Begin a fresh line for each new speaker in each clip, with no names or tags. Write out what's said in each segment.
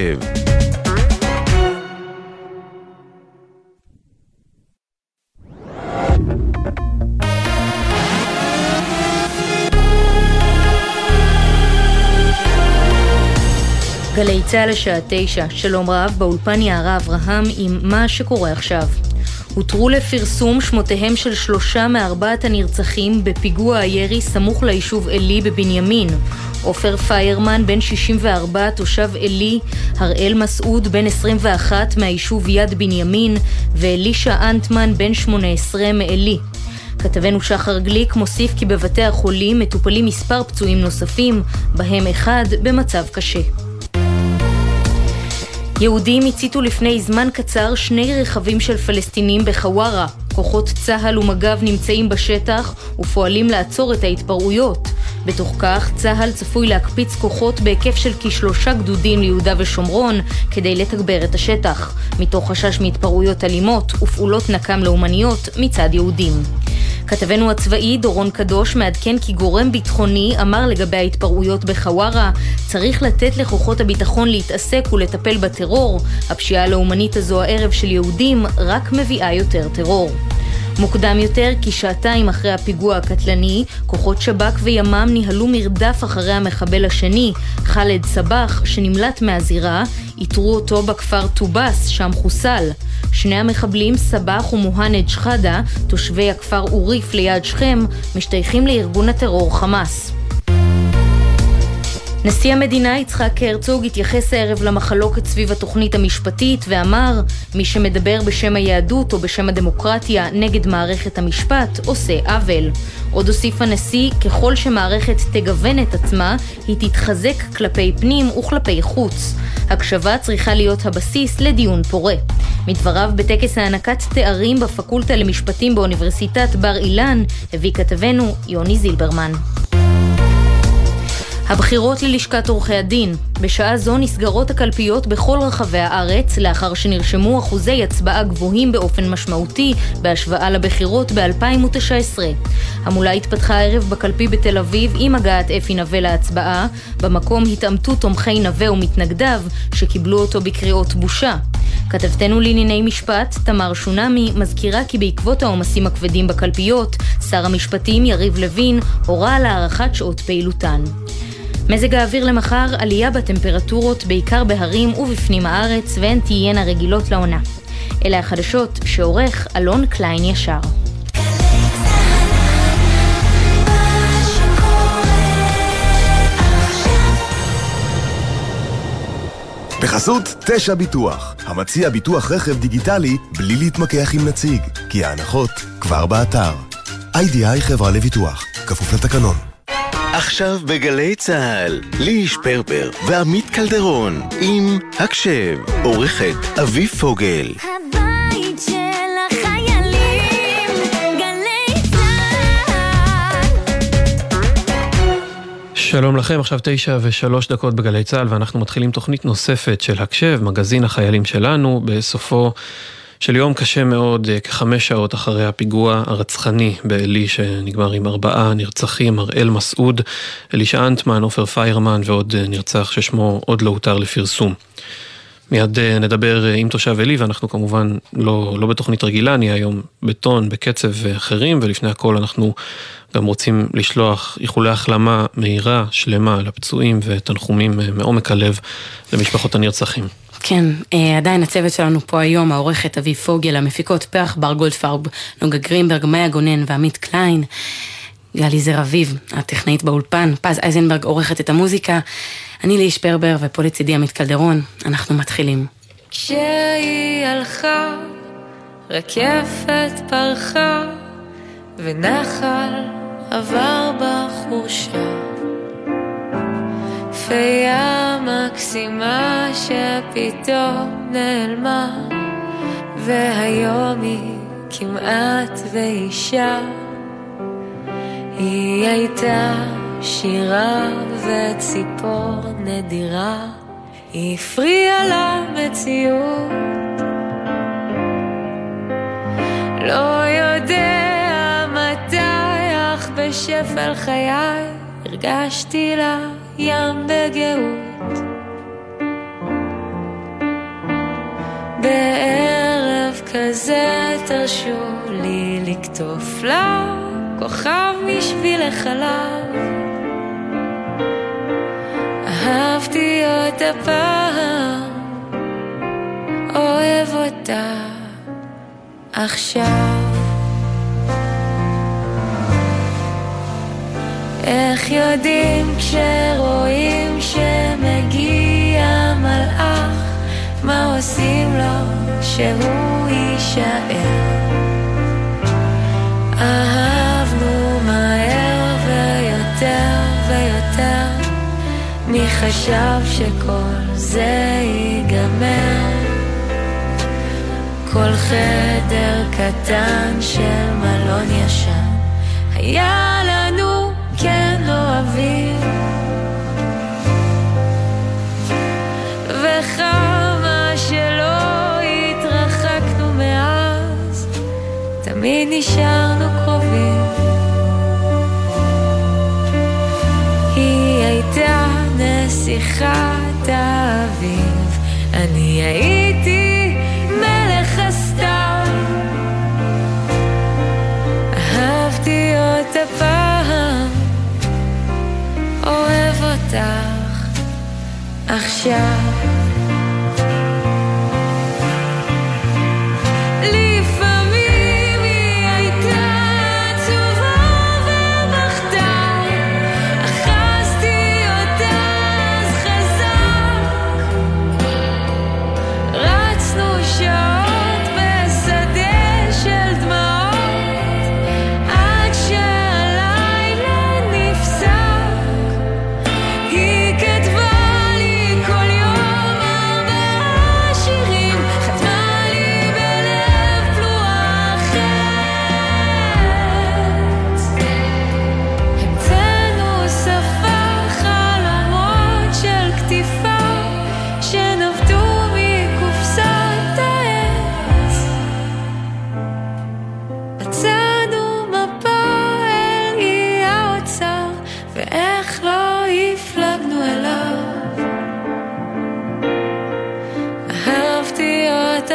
גלי צה"ל לשעה תשע, שלום רב, באולפן יערה אברהם עם מה שקורה עכשיו. הותרו לפרסום שמותיהם של שלושה מארבעת הנרצחים בפיגוע הירי סמוך ליישוב עלי בבנימין. עופר פיירמן, בן 64, תושב עלי, הראל מסעוד, בן 21, מהיישוב יד בנימין, ואלישע אנטמן, בן 18, מעלי. כתבנו שחר גליק מוסיף כי בבתי החולים מטופלים מספר פצועים נוספים, בהם אחד במצב קשה. יהודים הציתו לפני זמן קצר שני רכבים של פלסטינים בחווארה. כוחות צה"ל ומג"ב נמצאים בשטח ופועלים לעצור את ההתפרעויות. בתוך כך, צה"ל צפוי להקפיץ כוחות בהיקף של כשלושה גדודים ליהודה ושומרון כדי לתגבר את השטח, מתוך חשש מהתפרעויות אלימות ופעולות נקם לאומניות מצד יהודים. כתבנו הצבאי דורון קדוש מעדכן כי גורם ביטחוני אמר לגבי ההתפרעויות בחווארה צריך לתת לכוחות הביטחון להתעסק ולטפל בטרור. הפשיעה הלאומנית הזו הערב של יהודים רק מביאה יותר טרור. מוקדם יותר, כשעתיים אחרי הפיגוע הקטלני, כוחות שב"כ וימ"מ ניהלו מרדף אחרי המחבל השני, ח'אלד סבח, שנמלט מהזירה, איתרו אותו בכפר טובאס, שם חוסל. שני המחבלים, סבח ומוהנד שחאדה, תושבי הכפר עוריף ליד שכם, משתייכים לארגון הטרור חמאס. נשיא המדינה יצחק הרצוג התייחס הערב למחלוקת סביב התוכנית המשפטית ואמר מי שמדבר בשם היהדות או בשם הדמוקרטיה נגד מערכת המשפט עושה עוול. עוד הוסיף הנשיא, ככל שמערכת תגוון את עצמה, היא תתחזק כלפי פנים וכלפי חוץ. הקשבה צריכה להיות הבסיס לדיון פורה. מדבריו בטקס הענקת תארים בפקולטה למשפטים באוניברסיטת בר אילן, הביא כתבנו יוני זילברמן. הבחירות ללשכת עורכי הדין. בשעה זו נסגרות הקלפיות בכל רחבי הארץ, לאחר שנרשמו אחוזי הצבעה גבוהים באופן משמעותי בהשוואה לבחירות ב-2019. המולה התפתחה הערב בקלפי בתל אביב עם הגעת אפי נווה להצבעה. במקום התעמתו תומכי נווה ומתנגדיו, שקיבלו אותו בקריאות בושה. כתבתנו לענייני משפט, תמר שונמי, מזכירה כי בעקבות העומסים הכבדים בקלפיות, שר המשפטים יריב לוין הורה על הארכת שעות פעילותן. מזג האוויר למחר, עלייה בטמפרטורות בעיקר בהרים ובפנים הארץ והן תהיינה רגילות לעונה. אלה החדשות שעורך אלון קליין ישר.
בחסות תשע ביטוח, המציע ביטוח רכב דיגיטלי בלי להתמקח עם נציג, כי ההנחות כבר באתר. איי-די-איי חברה לביטוח, כפוף לתקנון.
עכשיו בגלי צה"ל, ליהי שפרפר ועמית קלדרון עם הקשב, עורכת אבי פוגל.
הבית של החיילים, גלי צה"ל.
שלום לכם, עכשיו תשע ושלוש דקות בגלי צה"ל ואנחנו מתחילים תוכנית נוספת של הקשב, מגזין החיילים שלנו, בסופו של יום קשה מאוד, אה, כחמש שעות אחרי הפיגוע הרצחני בעלי שנגמר עם ארבעה נרצחים, הראל מסעוד, אלישע אנטמן, עופר פיירמן ועוד אה, נרצח ששמו עוד לא הותר לפרסום. מיד אה, נדבר עם תושב עלי, ואנחנו כמובן לא, לא בתוכנית רגילה, נהיה היום בטון, בקצב אחרים, ולפני הכל אנחנו גם רוצים לשלוח איחולי החלמה מהירה, שלמה, לפצועים ותנחומים מעומק הלב למשפחות הנרצחים.
כן, אה, עדיין הצוות שלנו פה היום, העורכת אביב פוגל, המפיקות פרח בר גולדפרב, נוגה גרינברג, מאיה גונן ועמית קליין, גלי אביב, הטכנאית באולפן, פז אייזנברג עורכת את המוזיקה, אני ליש פרבר ופה לצידי עמית קלדרון, אנחנו מתחילים.
כשהיא הלכה, רקפת פרחה, ונחל עבר בחורשה. פיה מקסימה שפתאום נעלמה, והיום היא כמעט ואישה. היא הייתה שירה וציפור נדירה, היא הפריעה למציאות. לא יודע מתי, אך בשפל חיי הרגשתי לה ים בגאות. בערב כזה תרשו לי לקטוף לה כוכב משביל החלב. אהבתי אותה פעם, אוהב אותה עכשיו. איך יודעים כשרואים שמגיע מלאך, מה עושים לו שהוא יישאר? אהבנו חשב שכל זה ייגמר? כל חדר קטן של מלון ישן היה לנו כן אוהבים וכמה שלא התרחקנו מאז תמיד נשארנו נסיכת האביב אני הייתי מלך הסתיו. אהבתי אותה פעם. אוהב אותך עכשיו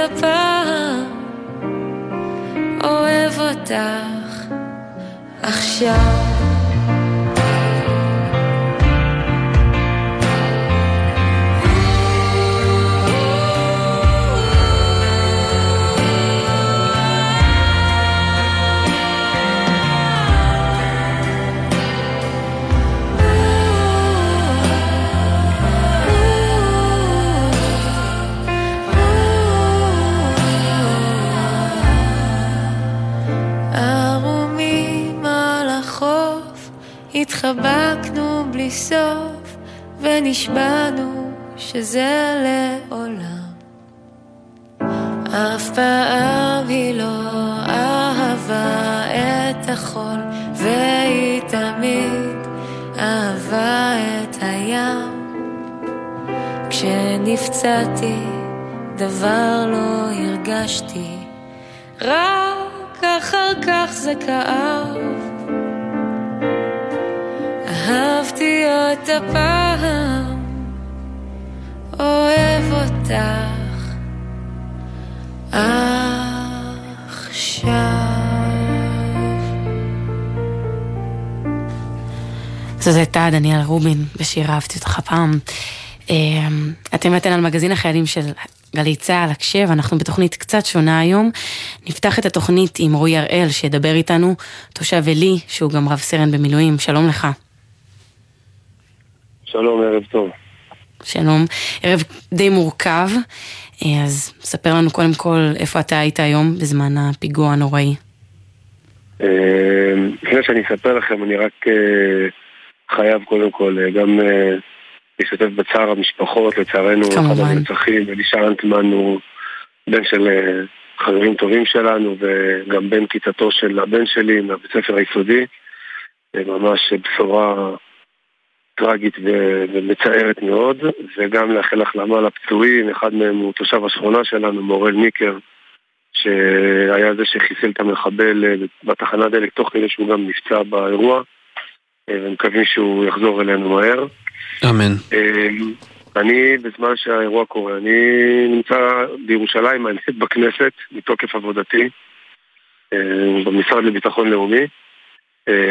אותה פעם אוהב אותך עכשיו התחבקנו בלי סוף, ונשבענו שזה לעולם. אף פעם היא לא אהבה את החול, והיא תמיד אהבה את הים. כשנפצעתי, דבר לא הרגשתי, רק אחר כך זה כאב. אהבתי אותה פעם, אוהב אותך עכשיו.
זאת הייתה דניאל רובין בשיר אהבתי אותך פעם. אה, אתם ואתן על מגזין החיילים של גלי צה"ל, הקשב, אנחנו בתוכנית קצת שונה היום. נפתח את התוכנית עם רועי הראל שידבר איתנו, תושב עלי, שהוא גם רב סרן במילואים, שלום לך.
שלום, ערב טוב.
שלום. ערב די מורכב, אה, אז ספר לנו קודם כל איפה אתה היית היום בזמן הפיגוע הנוראי.
אה, לפני שאני אספר לכם, אני רק אה, חייב קודם כל גם להשתתף בצער המשפחות, לצערנו, אחד
כמובן.
הנרצחים, אלישע אנטמן הוא בן של חברים טובים שלנו, וגם בן כיתתו של הבן שלי מהבית ספר היסודי. ממש בשורה טרגית ומצערת מאוד, וגם לאחל החלמה לפצועים, אחד מהם הוא תושב השכונה שלנו, מורל מיקר, שהיה זה שחיסל את המחבל אה, בתחנת דלק תוך כדי שהוא גם נפצע באירוע, אה, ומקווים שהוא יחזור אלינו מהר.
אמן.
אה, אני, בזמן שהאירוע קורה, אני נמצא בירושלים, האמת בכנסת, מתוקף עבודתי, במשרד לביטחון לאומי.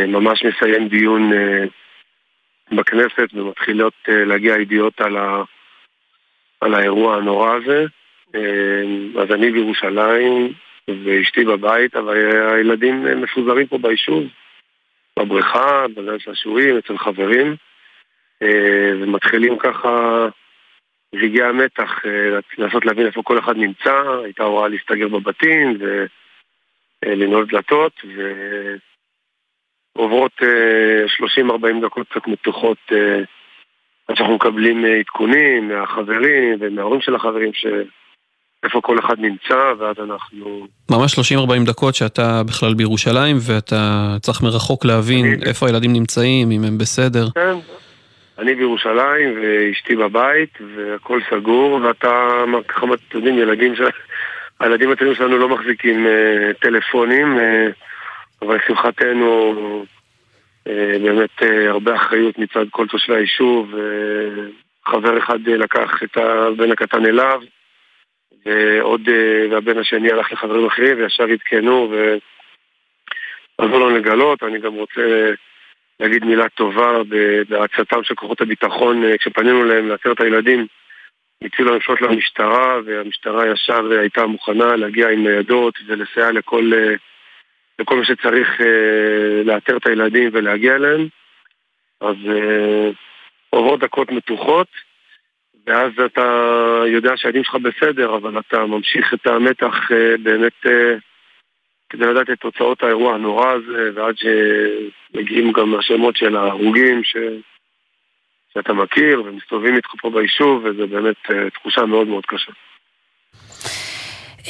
ממש מסיים דיון בכנסת ומתחילות להגיע ידיעות על, ה... על האירוע הנורא הזה. אז אני בירושלים ואשתי בבית, אבל הילדים מפוזרים פה ביישוב, בבריכה, בגן שעשועים, אצל חברים. אה, ומתחילים ככה רגעי המתח, אה, לנסות להבין איפה כל אחד נמצא, הייתה הוראה להסתגר בבתים ולנעול דלתות, ועוברות 30-40 אה, דקות קצת מתוחות עד שאנחנו מקבלים עדכונים מהחברים ומההורים של החברים ש... איפה כל אחד נמצא, ואז אנחנו...
ממש 30-40 דקות שאתה בכלל בירושלים, ואתה צריך מרחוק להבין אני... איפה הילדים נמצאים, אם הם בסדר.
כן, אני בירושלים ואשתי בבית והכל סגור ואתה, ככה אתם יודעים, ילדים ש... הילדים הצעירים שלנו לא מחזיקים uh, טלפונים uh, אבל לשמחתנו uh, באמת uh, הרבה אחריות מצד כל תושבי היישוב uh, חבר אחד לקח את הבן הקטן אליו ועוד, והבן השני הלך לחברים אחרים וישר עדכנו ועזרו לנו לגלות, אני גם רוצה להגיד מילה טובה בהצעתם של כוחות הביטחון אה, כשפנינו להם לאתר את הילדים הצילו לפנות למשטרה והמשטרה ישר הייתה מוכנה להגיע עם ניידות ולסייע לכל, אה, לכל מי שצריך אה, לאתר את הילדים ולהגיע אליהם אז עוברות דקות מתוחות ואז אתה יודע שהילדים שלך בסדר אבל אתה ממשיך את המתח באמת כדי לדעת את תוצאות האירוע הנורא הזה, ועד שמגיעים גם השמות של ההרוגים ש... שאתה מכיר ומסתובבים איתך פה ביישוב, וזו באמת אה, תחושה מאוד מאוד קשה.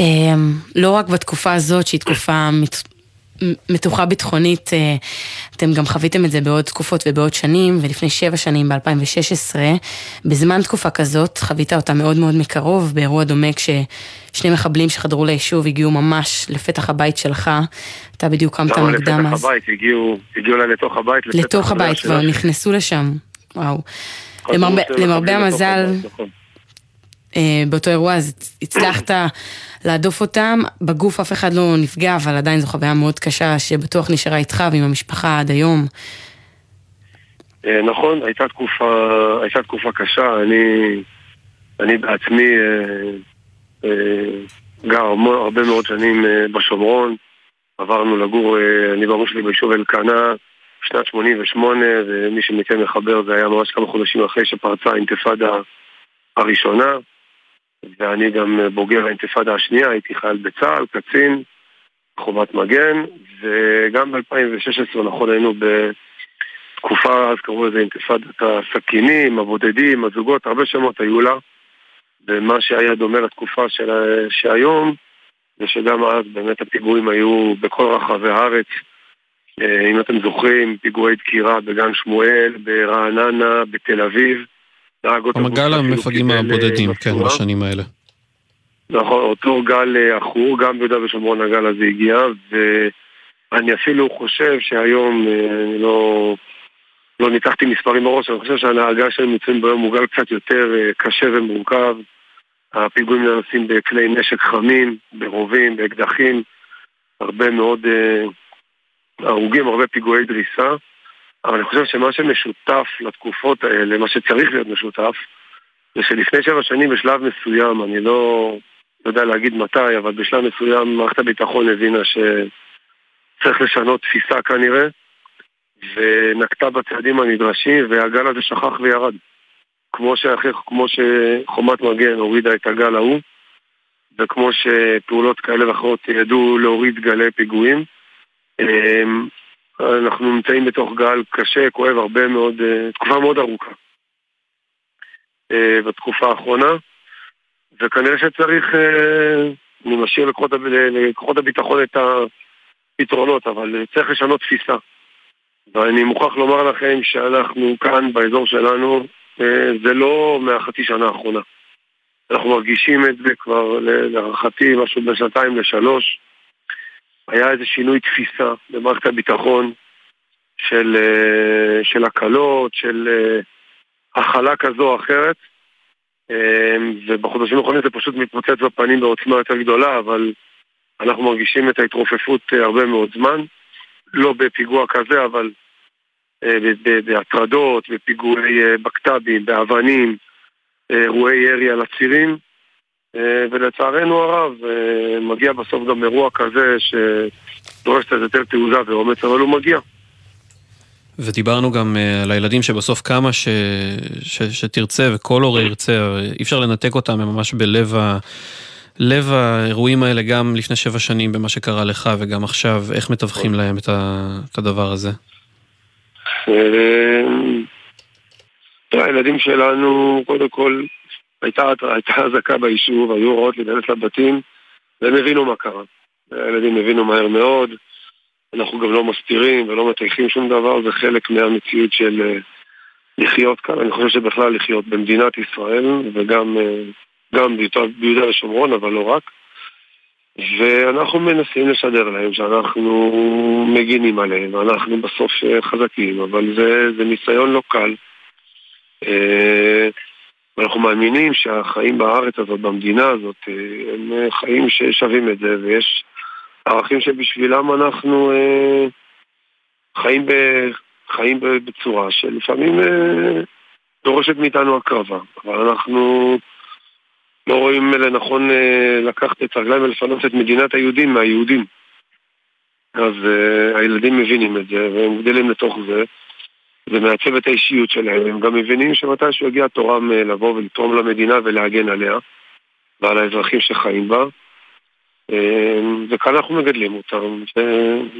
אמ, לא רק בתקופה הזאת, שהיא תקופה מתוחה ביטחונית, אה, אתם גם חוויתם את זה בעוד תקופות ובעוד שנים, ולפני שבע שנים, ב-2016, בזמן תקופה כזאת, חווית אותה מאוד מאוד מקרוב, באירוע דומה כששני מחבלים שחדרו ליישוב הגיעו ממש לפתח הבית שלך, אתה בדיוק קמת
מוקדם אז. לפתח הבית, הגיעו, הגיעו אליי לתוך הבית.
לתוך הבית, כבר נכנסו לשם, וואו. למרבה, המזל, נכון. באותו אירוע אז הצלחת להדוף אותם, בגוף אף אחד לא נפגע, אבל עדיין זו חוויה מאוד קשה שבטוח נשארה איתך ועם המשפחה עד היום.
אה, נכון, הייתה תקופה, הייתה תקופה קשה, אני, אני בעצמי אה, אה, גר הרבה מאוד שנים אה, בשומרון, עברנו לגור, אה, אני והראש שלי ביישוב אלקנה, שנת 88, ומי שמכן מחבר זה היה ממש כמה חודשים אחרי שפרצה האינתיפאדה הראשונה. ואני גם בוגר האינתיפאדה השנייה, הייתי חייל בצה"ל, קצין, חומת מגן, וגם ב-2016, נכון, היינו בתקופה, אז קראו לזה אינתיפאדת הסכינים, הבודדים, הזוגות, הרבה שמות היו לה, ומה שהיה דומה לתקופה של, שהיום, זה שגם אז באמת הפיגועים היו בכל רחבי הארץ. אה, אם אתם זוכרים, פיגועי דקירה בגן שמואל, ברעננה, בתל אביב.
נהג אוטובוס. המגל המפגעים הבודדים, כן, בשנים האלה.
נכון, אותו גל אה, עכור, גם ביהודה ושומרון הגל הזה הגיע, ואני אפילו חושב שהיום, אה, אני לא, לא ניתחתי מספרים בראש, אני חושב שהנהגה שהם נמצאים ביום הוא גל קצת יותר אה, קשה ומורכב. הפיגועים נעשים בכלי נשק חמים, ברובים, באקדחים, הרבה מאוד הרוגים, הרבה פיגועי דריסה. אבל אני חושב שמה שמשותף לתקופות האלה, מה שצריך להיות משותף, זה שלפני שבע שנים בשלב מסוים, אני לא יודע להגיד מתי, אבל בשלב מסוים מערכת הביטחון הבינה שצריך לשנות תפיסה כנראה, ונקטה בצעדים הנדרשים, והגל הזה שכח וירד. כמו, שאחרי, כמו שחומת מגן הורידה את הגל ההוא, וכמו שפעולות כאלה ואחרות ידעו להוריד גלי פיגועים. אנחנו נמצאים בתוך גל קשה, כואב הרבה מאוד, אה, תקופה מאוד ארוכה אה, בתקופה האחרונה, וכנראה שצריך, אה, אני משאיר לכוחות הביטחון את הפתרונות, אבל צריך לשנות תפיסה. ואני מוכרח לומר לכם שאנחנו כאן, באזור שלנו, זה לא מהחצי שנה האחרונה. אנחנו מרגישים את זה כבר, להערכתי, משהו בין שנתיים לשלוש. היה איזה שינוי תפיסה במערכת הביטחון של, אה, של הקלות, של אה, הכלה כזו או אחרת, אה, ובחודשים האחרונים זה פשוט מתפוצץ בפנים בעוצמה יותר גדולה, אבל אנחנו מרגישים את ההתרופפות הרבה מאוד זמן. לא בפיגוע כזה, אבל בהטרדות, בפיגועי בקת"בים, באבנים, אירועי ירי על הצירים. אה, ולצערנו הרב, אה, מגיע בסוף גם אירוע כזה שדורש קצת יותר תעוזה ואומץ, אבל הוא מגיע.
ודיברנו גם אה, על הילדים שבסוף כמה ש... ש... שתרצה וכל הורה ירצה, אי אפשר לנתק אותם, הם ממש בלב ה... לב האירועים האלה גם לפני שבע שנים במה שקרה לך וגם עכשיו, איך מתווכים להם את, ה... את הדבר הזה?
הילדים שלנו, קודם כל, הייתה אזעקה ביישוב, היו הוראות להיכנס לבתים, והם הבינו מה קרה. הילדים הבינו מהר מאוד, אנחנו גם לא מסתירים ולא מטייחים שום דבר, זה חלק מהמציאות של אה, לחיות כאן. אני חושב שבכלל לחיות במדינת ישראל, וגם אה, גם ביהודה ושומרון, אבל לא רק. ואנחנו מנסים לשדר להם שאנחנו מגינים עליהם, ואנחנו בסוף אה, חזקים, אבל זה, זה ניסיון לא קל. ואנחנו מאמינים שהחיים בארץ הזאת, במדינה הזאת, אה, הם אה, חיים ששווים את זה, ויש ערכים שבשבילם אנחנו אה, חיים, ב, חיים בצורה שלפעמים אה, דורשת מאיתנו הקרבה. אבל אנחנו לא רואים לנכון אה, לקחת את הרגליים ולפנות את מדינת היהודים מהיהודים. אז אה, הילדים מבינים את זה, והם גדלים לתוך זה. זה מעצב את האישיות שלהם, הם גם מבינים שמתישהו יגיע תורם לבוא ולתרום למדינה ולהגן עליה ועל האזרחים שחיים בה. אה, וכאן אנחנו מגדלים אותם.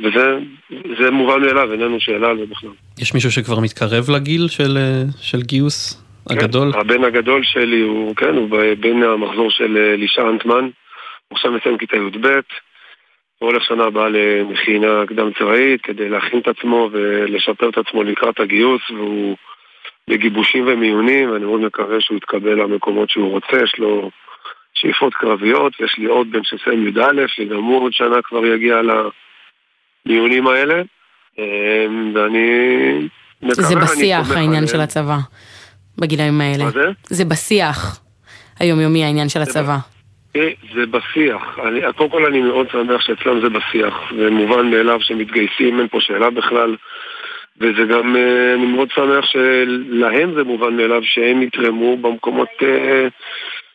וזה זה מובן מאליו, איננו שאלה על זה בכלל.
יש מישהו שכבר מתקרב לגיל של, אה, של גיוס הגדול?
כן, הבן הגדול שלי הוא, כן, הוא ב- בין המחזור של אה, אלישע אנטמן, הוא עכשיו מסיים כיתה י"ב, הוא הולך שנה הבאה למכינה קדם צבאית כדי להכין את עצמו ולשפר את עצמו לקראת הגיוס והוא בגיבושים ומיונים ואני מאוד מקווה שהוא יתקבל למקומות שהוא רוצה, יש לו שאיפות קרביות ויש לי עוד בן שסיים י"א שגם הוא עוד שנה כבר יגיע למיונים האלה אה, ואני מקווה,
זה בשיח העניין. של הצבא, בגילאים האלה.
מה זה?
זה בשיח היומיומי העניין של הצבא.
זה בשיח. אני, קודם כל אני מאוד שמח שאצלם זה בשיח. זה מובן מאליו שמתגייסים, אין פה שאלה בכלל. וזה גם, אה, אני מאוד שמח שלהם זה מובן מאליו שהם יתרמו במקומות אה,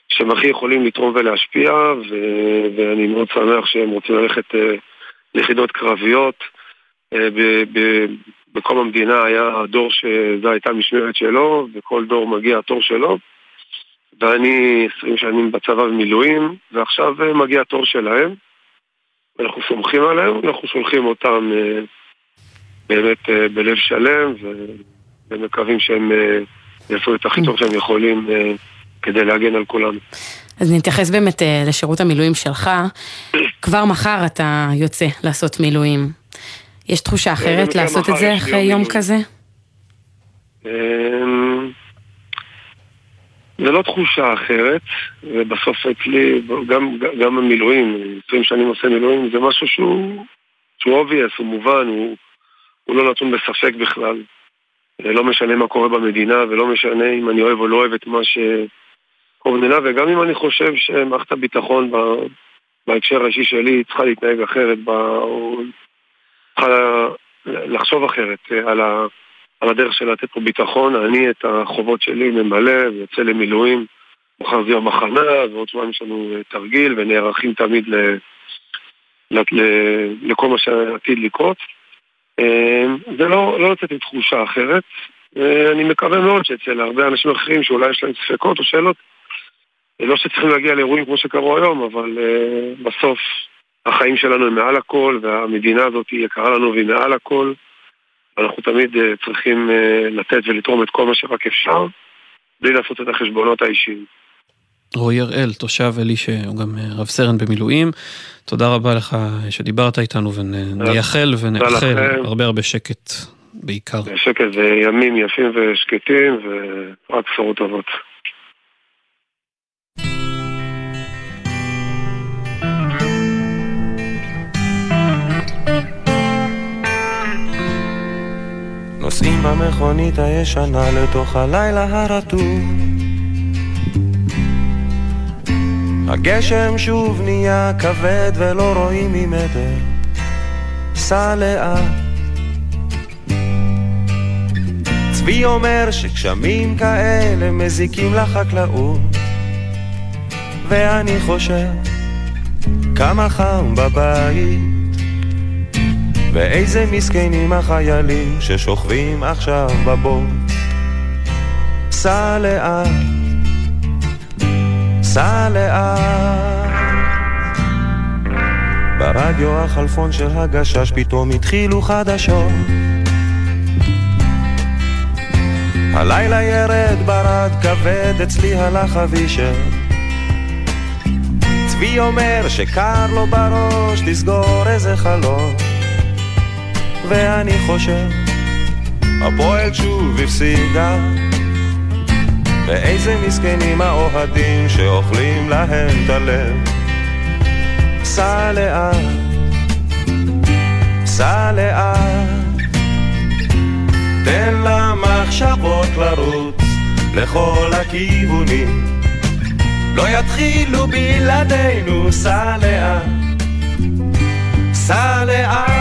שהם הכי יכולים לתרום ולהשפיע, ו, ואני מאוד שמח שהם רוצים ללכת אה, ליחידות קרביות. ב- ב- בקום המדינה היה הדור שזו הייתה המשמרת שלו, וכל דור מגיע התור שלו. ואני 20 שנים בצבא במילואים, ועכשיו אה, מגיע התור שלהם. אנחנו סומכים עליהם, אנחנו שולחים אותם אה, באמת אה, בלב שלם, ומקווים שהם יעשו את הכי טוב שהם יכולים כדי להגן על כולנו.
אז נתייחס באמת לשירות המילואים שלך. כבר מחר אתה יוצא לעשות מילואים. יש תחושה אחרת לעשות את זה אחרי
יום.
כזה?
זה לא תחושה אחרת, ובסוף אצלי, גם, גם המילואים, 20 שנים עושה מילואים, זה משהו שהוא, שהוא obvious, הוא מובן, הוא, הוא לא נתון בספק בכלל. לא משנה מה קורה במדינה, ולא משנה אם אני אוהב או לא אוהב את מה שקורה במדינה, וגם אם אני חושב שמערכת הביטחון ב, בהקשר האישי שלי צריכה להתנהג אחרת, ב, או צריכה לחשוב אחרת על ה... על הדרך של לתת פה ביטחון, אני את החובות שלי ממלא ויוצא למילואים. מחר זה יום הכנה, ועוד שבועיים יש לנו אה, תרגיל, ונערכים תמיד ל... ל... ל... לכל מה שעתיד לקרות. אה, זה לא, לא לצאת עם תחושה אחרת. אה, אני מקווה מאוד שאצל הרבה אנשים אחרים שאולי יש להם ספקות או שאלות, לא שצריכים להגיע לאירועים כמו שקרו היום, אבל בסוף החיים שלנו הם מעל הכל, והמדינה הזאת יקרה לנו והיא מעל הכל. אנחנו תמיד אה, צריכים אה, לתת ולתרום את כל מה שרק אפשר, בלי לעשות את החשבונות האישיים.
רועי הראל, תושב עלי שהוא גם אה, רב סרן במילואים, תודה רבה לך שדיברת איתנו ונייחל ונאחל. הרבה הרבה שקט בעיקר.
שקט וימים יפים ושקטים, ורק בשורות טובות.
במכונית הישנה לתוך הלילה הרטוב. הגשם שוב נהיה כבד ולא רואים ממטר, סע לאט. צבי אומר שגשמים כאלה מזיקים לחקלאות, ואני חושב כמה חם בבית, ואיזה מסכנים החיילים ששוכבים עכשיו בבוט. סע לאט, סע לאט. ברדיו החלפון של הגשש פתאום התחילו חדשות. הלילה ירד ברד כבד, אצלי הלך אבישר. צבי אומר שקר לו בראש, תסגור איזה חלום. ואני חושב, הפועל שוב הפסידה. ואיזה מסכנים האוהדים שאוכלים להם את הלב. סע לאט, סע לאט, תן למחשבות לרוץ לכל הכיוונים. לא יתחילו בלעדינו, סע לאט, סע לאט.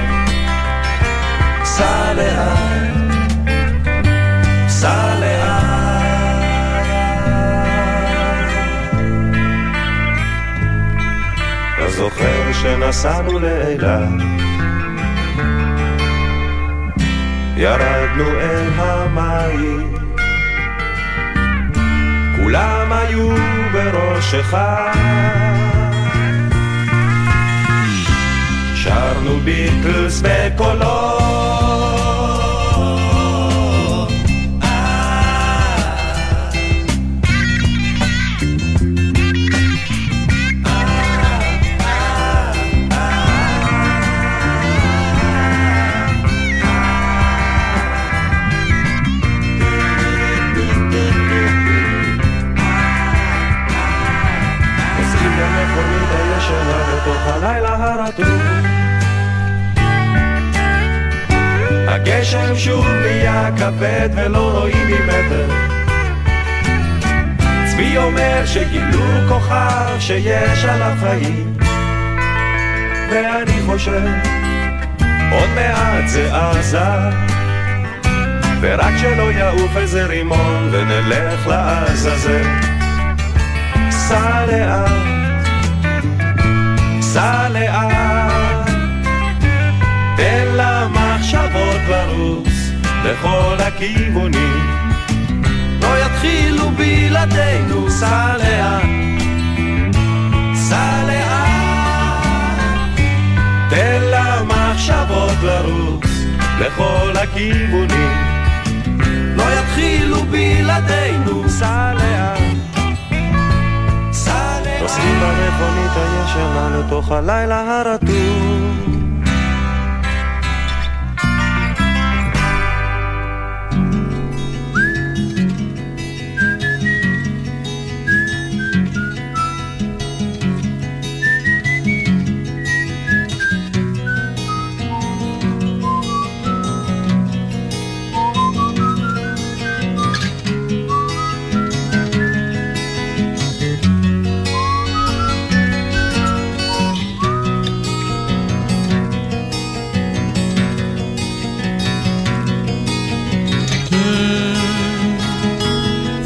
סע זוכר שנסענו לאילת? ירדנו אל המים, כולם היו בראש אחד. שרנו ביטלס בקולות שיש עליו חיים. ואני חושב עוד מעט זה עזה ורק שלא יעוף איזה רימון ונלך לעזאזל. סע לאט, סע לאט, תן למחשבות לרוץ לכל הכיוונים. לא יתחילו בלעדינו, סע לאט, למחשבות לרוץ לכל הכיוונים. לא יתחילו בלעדינו, סע לאט. נוסעים במכונית הישנה לתוך הלילה הרטוב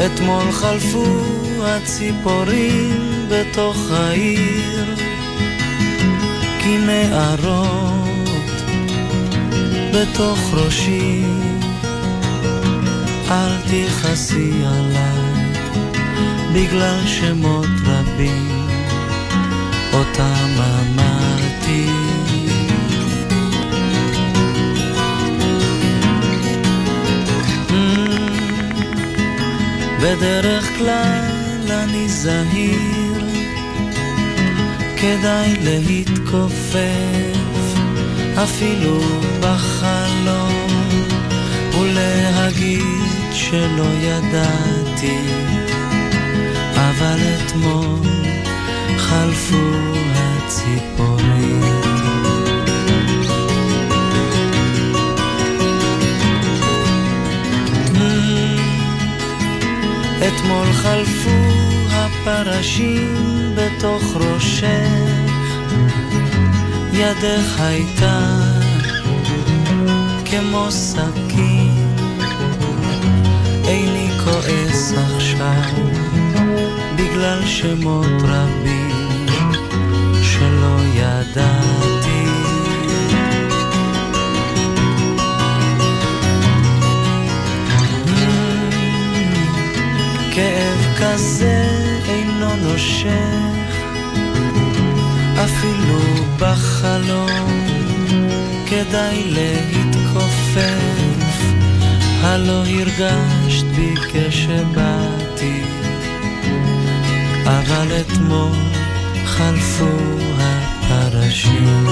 אתמול חלפו הציפורים בתוך העיר כנערות בתוך ראשי. אל תכעסי עליי בגלל שמות רבים אותם בדרך כלל אני זהיר.
כדאי להתכופף אפילו בחלום ולהגיד שלא ידעתי. אבל אתמול חלפו הציפורים אתמול חלפו הפרשים בתוך ראשך, ידך הייתה כמו סכין, איני כועס עכשיו בגלל שמות רבים שלא ידעתי. כזה אינו נושך, אפילו בחלום כדאי להתכופף. הלא הרגשת בי כשבאתי, אבל אתמול חלפו הפרשים.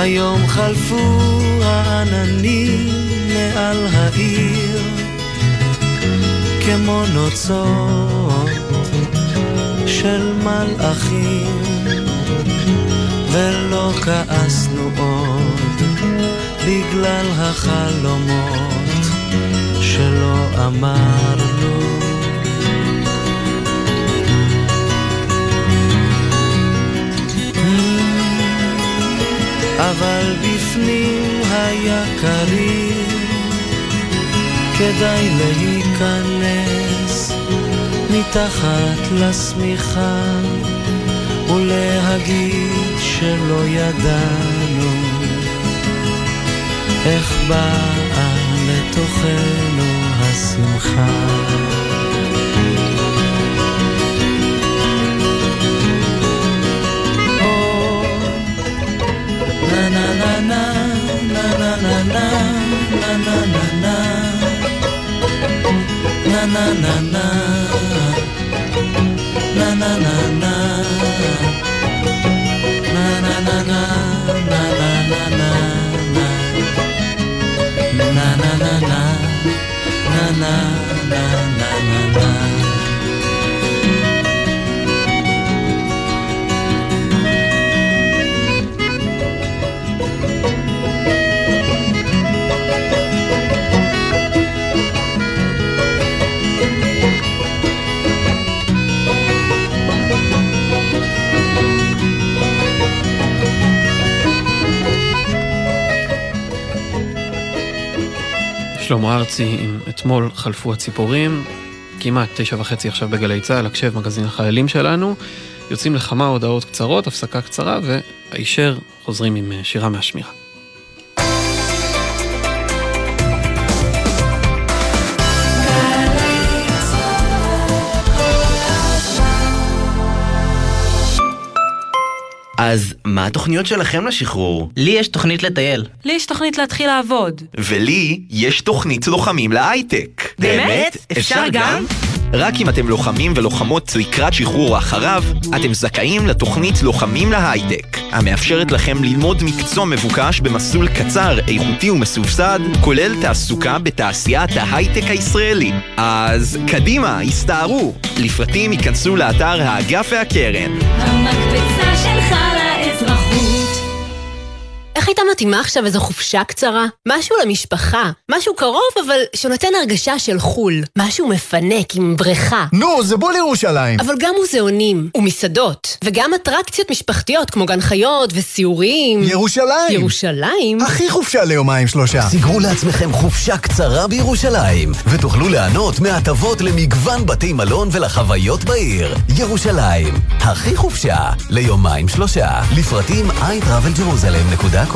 היום חלפו העננים מעל העיר כמו נוצות של מלאכים ולא כעסנו עוד בגלל החלומות שלא אמרנו אבל בפנים היה קריר, כדאי להיכנס מתחת לשמיכה ולהגיד שלא ידענו איך באה לתוכנו השמחה.
na na שלמה ארצי עם אתמול חלפו הציפורים, כמעט תשע וחצי עכשיו בגלי צה"ל, הקשב מגזין החיילים שלנו. יוצאים לכמה הודעות קצרות, הפסקה קצרה, והישר חוזרים עם אה, שירה מהשמירה.
אז מה התוכניות שלכם לשחרור?
לי יש תוכנית לטייל.
לי יש תוכנית להתחיל לעבוד.
ולי יש תוכנית לוחמים להייטק.
באמת? אפשר גם?
רק אם אתם לוחמים ולוחמות לקראת שחרור אחריו, אתם זכאים לתוכנית לוחמים להייטק, המאפשרת לכם ללמוד מקצוע מבוקש במסלול קצר, איכותי ומסובסד, כולל תעסוקה בתעשיית ההייטק הישראלי. אז קדימה, הסתערו. לפרטים ייכנסו לאתר האגף והקרן.
המקפצה שלך לאזרחות.
איך הייתה מתאימה עכשיו איזו חופשה קצרה? משהו למשפחה, משהו קרוב אבל שנותן הרגשה של חו"ל. משהו מפנק עם בריכה.
נו, זה בול ירושלים.
אבל גם מוזיאונים, ומסעדות, וגם אטרקציות משפחתיות כמו גן חיות וסיורים.
ירושלים!
ירושלים?
הכי חופשה ליומיים שלושה.
סגרו לעצמכם חופשה קצרה בירושלים, ותוכלו ליהנות מהטבות למגוון בתי מלון ולחוויות בעיר. ירושלים, הכי חופשה ליומיים שלושה. לפרטים iTravelJerusalem.com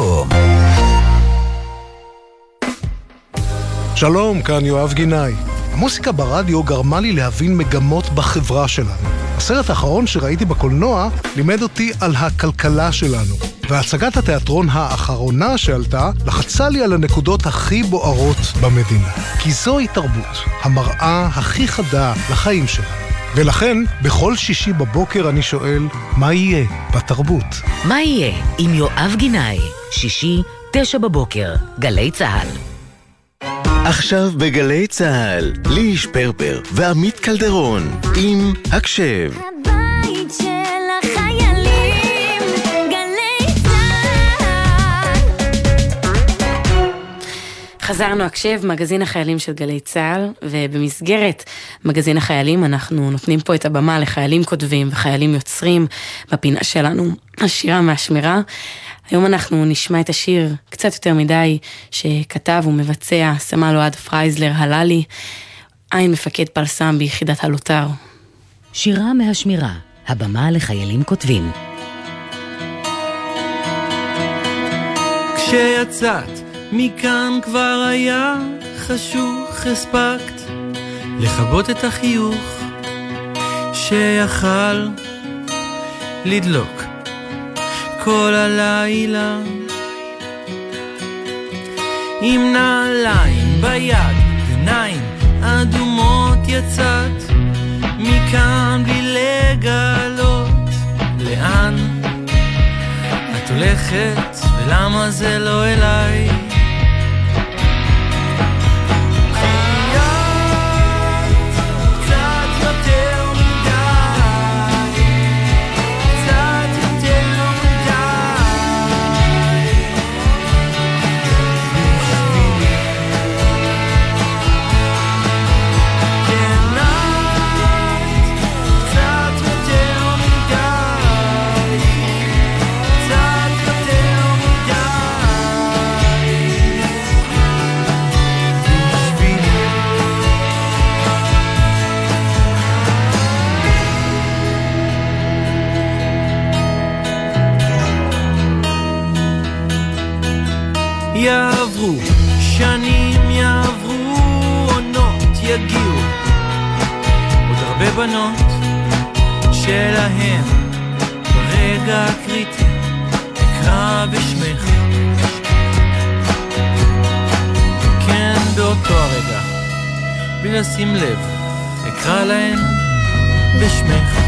שלום, כאן יואב גינאי. המוסיקה ברדיו גרמה לי להבין מגמות בחברה שלנו. הסרט האחרון שראיתי בקולנוע לימד אותי על הכלכלה שלנו. והצגת התיאטרון האחרונה שעלתה לחצה לי על הנקודות הכי בוערות במדינה. כי זוהי תרבות, המראה הכי חדה לחיים שלנו. ולכן, בכל שישי בבוקר אני שואל, מה יהיה בתרבות?
מה יהיה עם יואב גינאי? שישי, תשע בבוקר, גלי צה"ל.
עכשיו בגלי צה"ל, לי שפרפר ועמית קלדרון עם הקשב.
הבית
חזרנו הקשב, מגזין החיילים של גלי צה"ל, ובמסגרת מגזין החיילים אנחנו נותנים פה את הבמה לחיילים כותבים וחיילים יוצרים בפינה שלנו, השירה מהשמירה. היום אנחנו נשמע את השיר קצת יותר מדי שכתב ומבצע סמל אוהד פרייזלר הללי, עין מפקד פלסם ביחידת הלוטר.
שירה מהשמירה, הבמה לחיילים כותבים.
כשיצאת מכאן כבר היה חשוך, הספקת לכבות את החיוך שיכל לדלוק כל הלילה. עם נעליים ביד עיניים אדומות יצאת מכאן בלי לגלות לאן את הולכת ולמה זה לא אליי עוד הרבה בנות שלהן ברגע הקריטי אקרא בשמך. כן, באותו הרגע, בלי לשים לב, אקרא להן בשמך.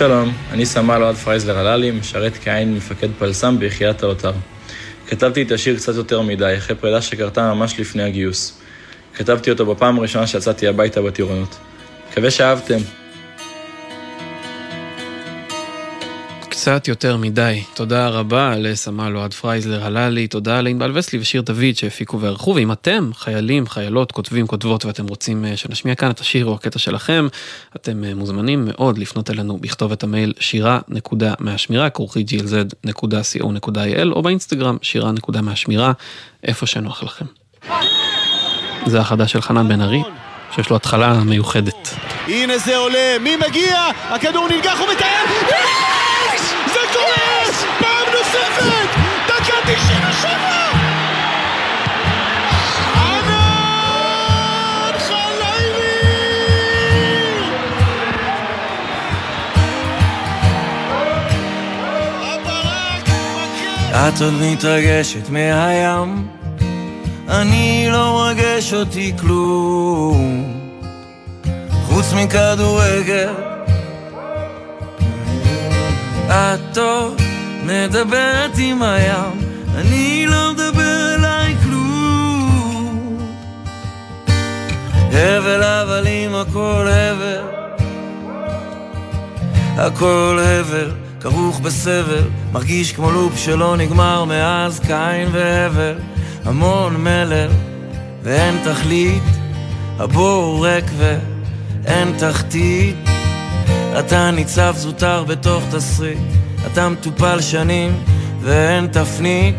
שלום, אני סמל אוהד פרייזלר הללי, משרת כעין מפקד פלס"ם ביחידת האוצר. כתבתי את השיר קצת יותר מדי, אחרי פרידה שקרתה ממש לפני הגיוס. כתבתי אותו בפעם הראשונה שיצאתי הביתה בטירונות. מקווה שאהבתם.
קצת יותר מדי. תודה רבה לסמל אוהד פרייזלר הללי, תודה לענבל וסלי ושיר דוד שהפיקו וערכו, ואם אתם, חיילים, חיילות, כותבים, כותבות, ואתם רוצים אה, שנשמיע כאן את השיר או הקטע שלכם, אתם אה, מוזמנים מאוד לפנות אלינו בכתובת המייל שירה.מהשמירה, כרוכי glz.co.il, או באינסטגרם שירה.מהשמירה, איפה שנוח לכם. זה החדש של חנן בן ארי, שיש לו התחלה מיוחדת.
הנה זה עולה, מי מגיע? הכדור ננגח! יש! נוספת! דקה 97! ענן חלילי!
את עוד מתרגשת מהים, אני לא מרגש אותי כלום, חוץ מכדורגל. את עוד מדברת עם הים, אני לא מדבר אליי כלום. הבל הבלים הכל הבל, הכל הבל. כרוך בסבל, מרגיש כמו לופ שלא נגמר מאז קין והבל, המון מלל ואין תכלית, הבור ריק ואין תחתית. אתה ניצב זוטר בתוך תסריט, אתה מטופל שנים ואין תפנית.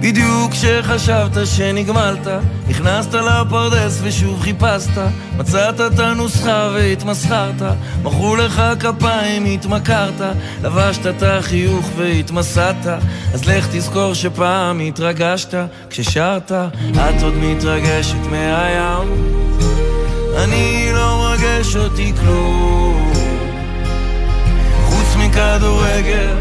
בדיוק כשחשבת שנגמלת, נכנסת לפרדס ושוב חיפשת, מצאת את הנוסחה והתמסחרת, מחאו לך כפיים, התמכרת, לבשת את החיוך והתמסדת, אז לך תזכור שפעם התרגשת. כששרת, את עוד מתרגשת מהים, אני לא מרגש אותי כלום, חוץ מכדורגל.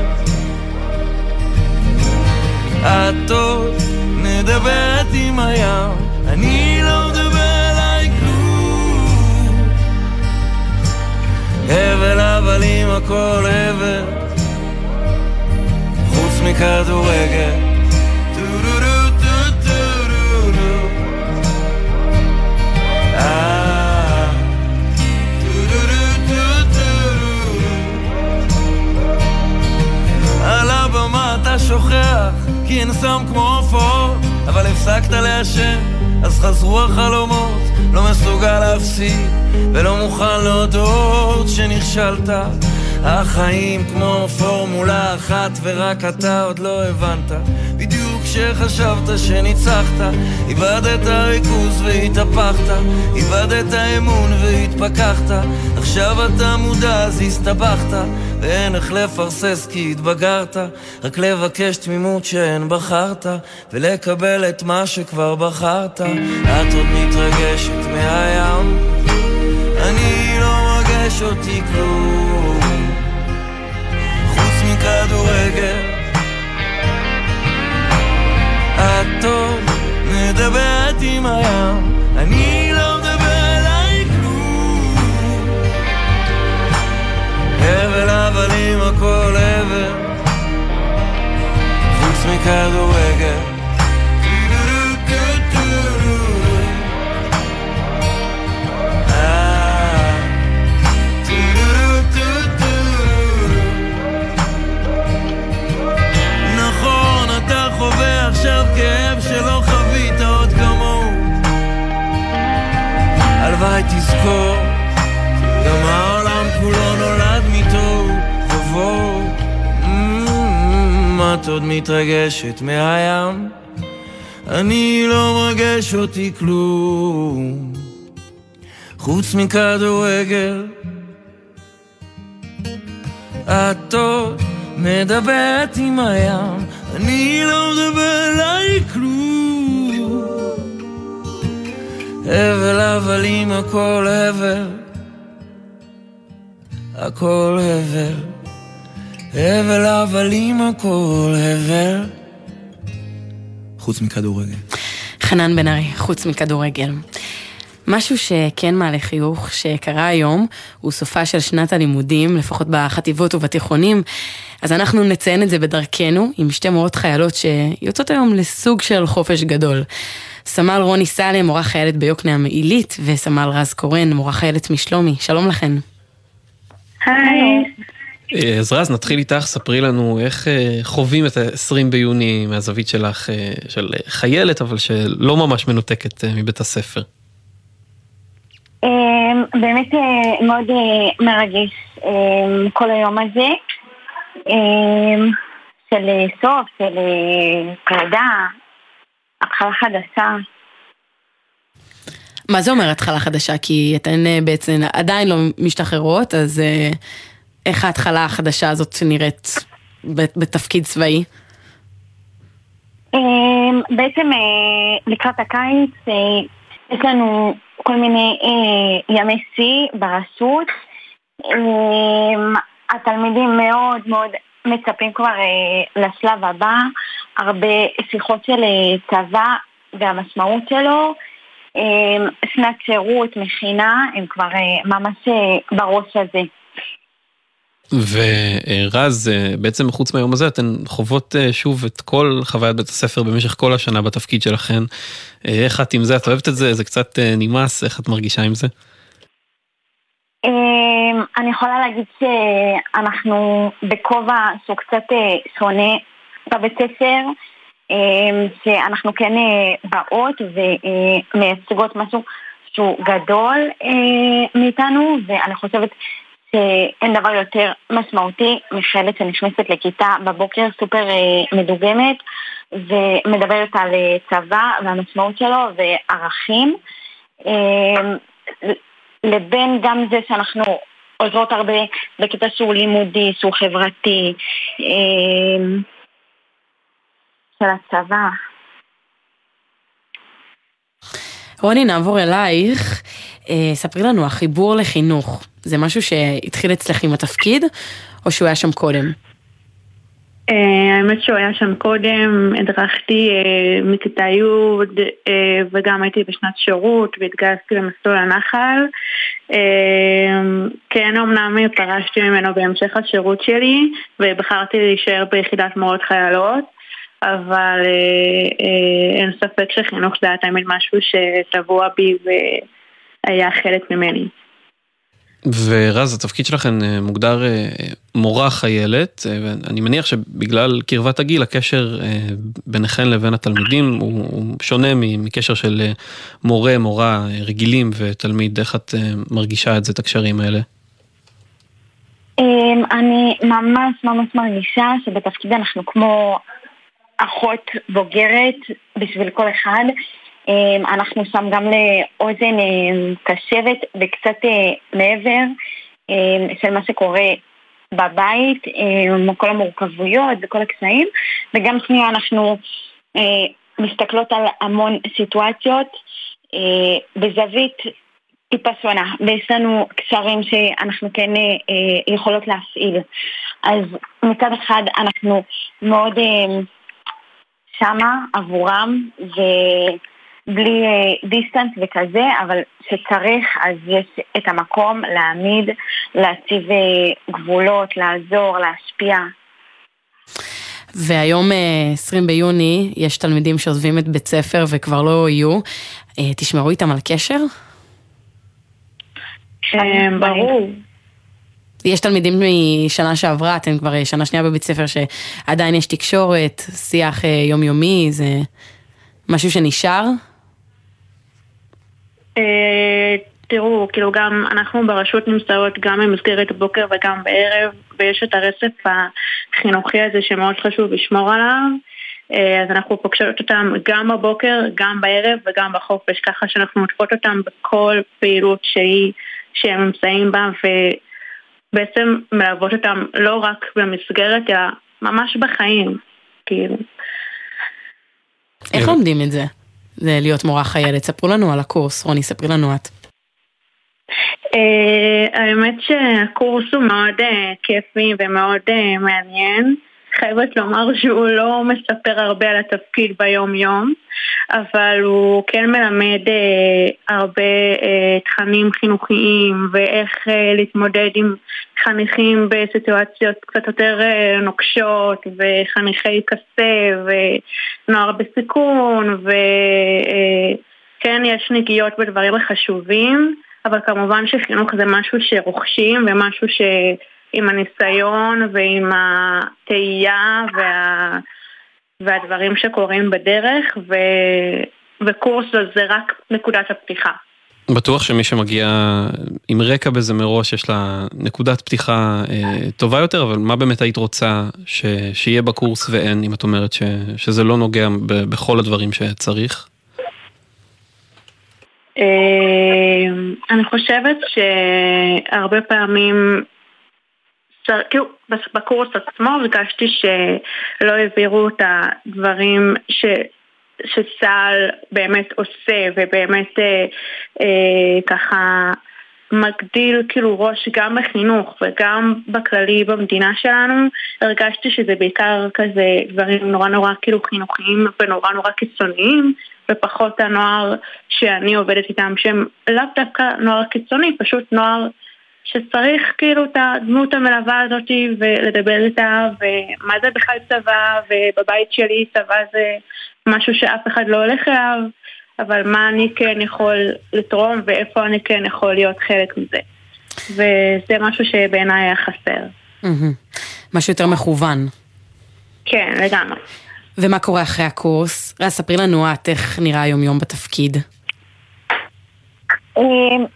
את עוד מדברת עם הים, אני לא מדבר אליי כלום. הבל הבלים הכל הבל, חוץ מכדורגל. שוכח, כי אין סם כמו עופות, אבל הפסקת לעשן, אז חזרו החלומות, לא מסוגל להפסיק, ולא מוכן להודות שנכשלת. החיים כמו פורמולה אחת, ורק אתה עוד לא הבנת. בדיוק כשחשבת שניצחת, איבדת ריכוז והתהפכת, איבדת אמון והתפכחת, עכשיו אתה מודע אז הסתבכת, ואין איך לפרסס כי התבגרת, רק לבקש תמימות שאין בחרת, ולקבל את מה שכבר בחרת. את עוד מתרגשת מהים, אני לא מרגש אותי כלום, אה, נכון, עכשיו כאב שלא חווית עוד כמוהו. הלוואי תזכור, עוד מתרגשת מהים? אני לא מרגש אותי כלום, חוץ מכדורגל. את עוד מדברת עם הים, אני לא מדבר אליי כלום. הבל הבלים הכל הבל, הכל הבל. הבל הבלים הכל הבל. חוץ מכדורגל.
חנן בן ארי, חוץ מכדורגל. משהו שכן מעלה חיוך, שקרה היום, הוא סופה של שנת הלימודים, לפחות בחטיבות ובתיכונים, אז אנחנו נציין את זה בדרכנו, עם שתי מורות חיילות שיוצאות היום לסוג של חופש גדול. סמל רוני סלם, מורה חיילת ביוקנעם עילית, וסמל רז קורן, מורה חיילת משלומי. שלום לכן.
היי.
אה, אז רז, נתחיל איתך, ספרי לנו איך אה, חווים את ה-20 ביוני מהזווית שלך, אה, של חיילת, אבל שלא ממש מנותקת מבית הספר.
אמ, באמת מאוד מרגש כל היום הזה של סוף, של פרידה, התחלה חדשה.
מה זה אומר התחלה חדשה? כי אתן בעצם עדיין לא משתחררות, אז איך ההתחלה החדשה הזאת נראית בתפקיד צבאי?
אמ, בעצם אה, לקראת הקיץ אה, יש לנו כל מיני אה, ימי שיא ברשות. אמ, התלמידים מאוד מאוד מצפים כבר לשלב הבא, הרבה שיחות של צבא והמשמעות שלו. אמ, שנת שירות, מכינה, הם כבר ממש בראש הזה.
ורז, אה, בעצם חוץ מהיום הזה, אתן חוות אה, שוב את כל חוויית בית הספר במשך כל השנה בתפקיד שלכן. אה, איך את עם זה? את אוהבת את זה? זה קצת נמאס? איך את מרגישה עם זה?
אמ, אני יכולה להגיד שאנחנו בכובע שהוא קצת שונה בבית ספר, אמ, שאנחנו כן באות ומייצגות משהו שהוא גדול מאיתנו, ואני חושבת שאין דבר יותר משמעותי מחיילת שנכנסת לכיתה בבוקר סופר אה, מדוגמת ומדברת על אה, צבא והמשמעות שלו וערכים. אמ, לבין גם זה שאנחנו עוזרות הרבה בקטע שהוא לימודי, שהוא חברתי, של הצבא.
רוני, נעבור אלייך. אה, ספרי לנו, החיבור לחינוך, זה משהו שהתחיל אצלך עם התפקיד, או שהוא היה שם קודם?
אה, האמת שהוא היה שם קודם, הדרכתי אה, מכיתה י' וגם הייתי בשנת שירות והתגייסתי למסלול הנחל. כן, אמנם פרשתי ממנו בהמשך השירות שלי ובחרתי להישאר ביחידת מורות חיילות, אבל אה, אה, אין ספק שחינוך זה היה תמיד משהו שטבוע בי והיה חלק ממני.
ורז, התפקיד שלכם אה, מוגדר מורה חיילת, ואני מניח שבגלל קרבת הגיל, הקשר ביניכן לבין התלמידים הוא, שונה מ- מקשר של מורה, מורה רגילים ותלמיד. איך את מרגישה את זה, את הקשרים האלה?
אמ, אני ממש ממש מרגישה שבתפקיד אנחנו כמו אחות בוגרת בשביל כל אחד. אמ, אנחנו שם גם לאוזן אמ, קשבת וקצת אה, מעבר אמ, של מה שקורה בבית, כל המורכבויות וכל הקשיים, וגם שנייה אנחנו אה, מסתכלות על המון סיטואציות אה, בזווית טיפה שונה, ויש לנו קשרים שאנחנו כן יכולות להפעיל. אז מצד אחד אנחנו מאוד שמה עבורם, ובלי אה, דיסטנס וכזה, אבל שצריך אז יש את המקום להעמיד, להציב אה, גבולות, לעזור, להשפיע.
והיום, אה, 20 ביוני, יש תלמידים שעוזבים את בית ספר וכבר לא יהיו. אה, תשמרו איתם על קשר?
ברור.
יש תלמידים משנה שעברה, אתם כבר אה, שנה שנייה בבית ספר שעדיין יש תקשורת, שיח אה, יומיומי, זה משהו שנשאר?
אה, תראו, כאילו גם אנחנו ברשות נמצאות גם במסגרת בוקר וגם בערב, ויש את הרצף החינוכי הזה שמאוד חשוב לשמור עליו. אז אנחנו פוגשות אותם גם בבוקר, גם בערב וגם בחופש, ככה שאנחנו עוטפות אותם בכל פעילות שהיא, שהם נמצאים בה, ובעצם מלוות אותם לא רק במסגרת, אלא ממש בחיים, כאילו.
איך לומדים את זה? זה להיות מורה חיילת. ספרו לנו על הקורס, רוני, ספרי לנו את.
אה, האמת שהקורס הוא מאוד אה, כיפי ומאוד אה, מעניין.
חייבת לומר שהוא לא מספר הרבה על התפקיד ביום-יום, אבל הוא כן מלמד אה, הרבה אה, תכנים חינוכיים ואיך אה, להתמודד עם חניכים בסיטואציות קצת יותר אה, נוקשות וחניכי קצה ונוער בסיכון וכן אה, יש נגיעות בדברים החשובים, אבל כמובן שחינוך זה משהו שרוכשים ומשהו ש... עם הניסיון ועם התהייה וה... והדברים שקורים בדרך, ו... וקורס זה רק נקודת הפתיחה.
בטוח שמי שמגיע עם רקע בזה מראש, יש לה נקודת פתיחה אה, טובה יותר, אבל מה באמת היית רוצה ש... שיהיה בקורס ואין, אם את אומרת ש... שזה לא נוגע ב... בכל הדברים שצריך?
אה, אני חושבת שהרבה פעמים כאילו בקורס עצמו הרגשתי שלא העבירו את הדברים ש... שצה"ל באמת עושה ובאמת אה, אה, ככה מגדיל כאילו ראש גם בחינוך וגם בכללי במדינה שלנו. הרגשתי שזה בעיקר כזה דברים נורא נורא כאילו חינוכיים ונורא נורא קיצוניים ופחות הנוער שאני עובדת איתם שהם לאו דווקא נוער קיצוני פשוט נוער שצריך כאילו את הדמות המלווה הזאתי ולדבר איתה ומה זה בכלל צבא ובבית שלי צבא זה משהו שאף אחד לא הולך אליו אבל מה אני כן יכול לתרום ואיפה אני כן יכול להיות חלק מזה וזה משהו שבעיניי היה חסר.
משהו יותר מכוון.
כן, לגמרי.
ומה קורה אחרי הקורס? רז, ספרי לנו את איך נראה היום יום בתפקיד.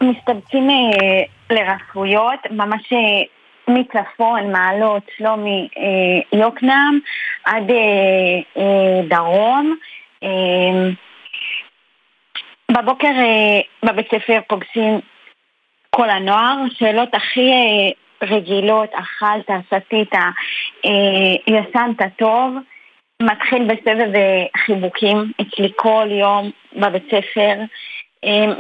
מסתבצים אה, לרפויות, ממש אה, מצפון, מעלות, שלומי, אה, יוקנעם, עד דרום. בבוקר בבית ספר פוגשים כל הנוער, שאלות הכי רגילות, אכלת, שתית, ישנת טוב. מתחיל בסבב חיבוקים אצלי כל יום בבית ספר.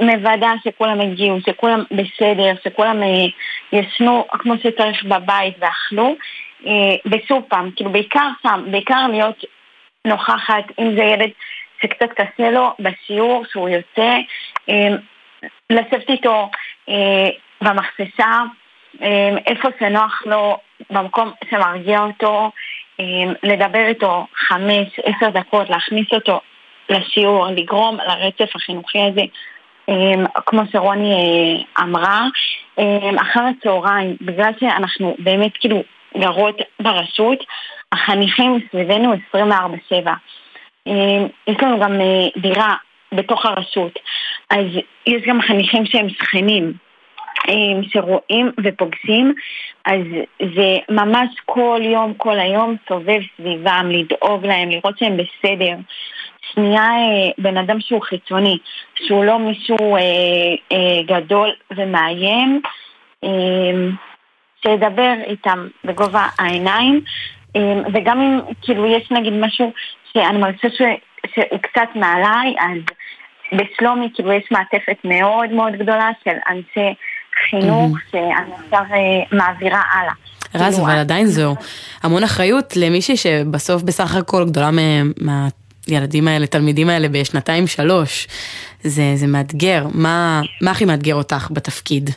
מוודא שכולם הגיעו, שכולם בסדר, שכולם אה, ישנו כמו שצריך בבית ואכלו. אה, ושוב פעם, כאילו בעיקר שם, בעיקר להיות נוכחת, אם זה ילד שקצת קשה לו בשיעור, שהוא יוצא, אה, לשבת איתו במחסשה, איפה שנוח לו, במקום שמרגיע אותו, לדבר איתו חמש, עשר דקות, להכניס אותו לשיעור, לגרום לרצף החינוכי הזה כמו שרוני אה, אמרה, אמ, אחר הצהריים, בגלל שאנחנו באמת כאילו גרות ברשות, החניכים סביבנו 24-7. אמ, יש לנו גם אה, דירה בתוך הרשות, אז יש גם חניכים שהם שכנים. שרואים ופוגשים, אז זה ממש כל יום, כל היום סובב סביבם, לדאוג להם, לראות שהם בסדר. שנייה אה, בן אדם שהוא חיצוני, שהוא לא מישהו אה, אה, גדול ומאיים, שידבר איתם בגובה העיניים, וגם אם כאילו יש נגיד משהו שאני מרגישה שהוא קצת מעליי, אז בשלומי כאילו יש מעטפת מאוד מאוד גדולה של אנשי חינוך mm-hmm. שאני עכשיו מעבירה הלאה.
רז, כאילו, אבל עדיין זו המון אחריות למישהי שבסוף בסך הכל גדולה מה... הילדים האלה, תלמידים האלה בשנתיים שלוש. זה, זה מאתגר. מה, מה הכי מאתגר אותך בתפקיד?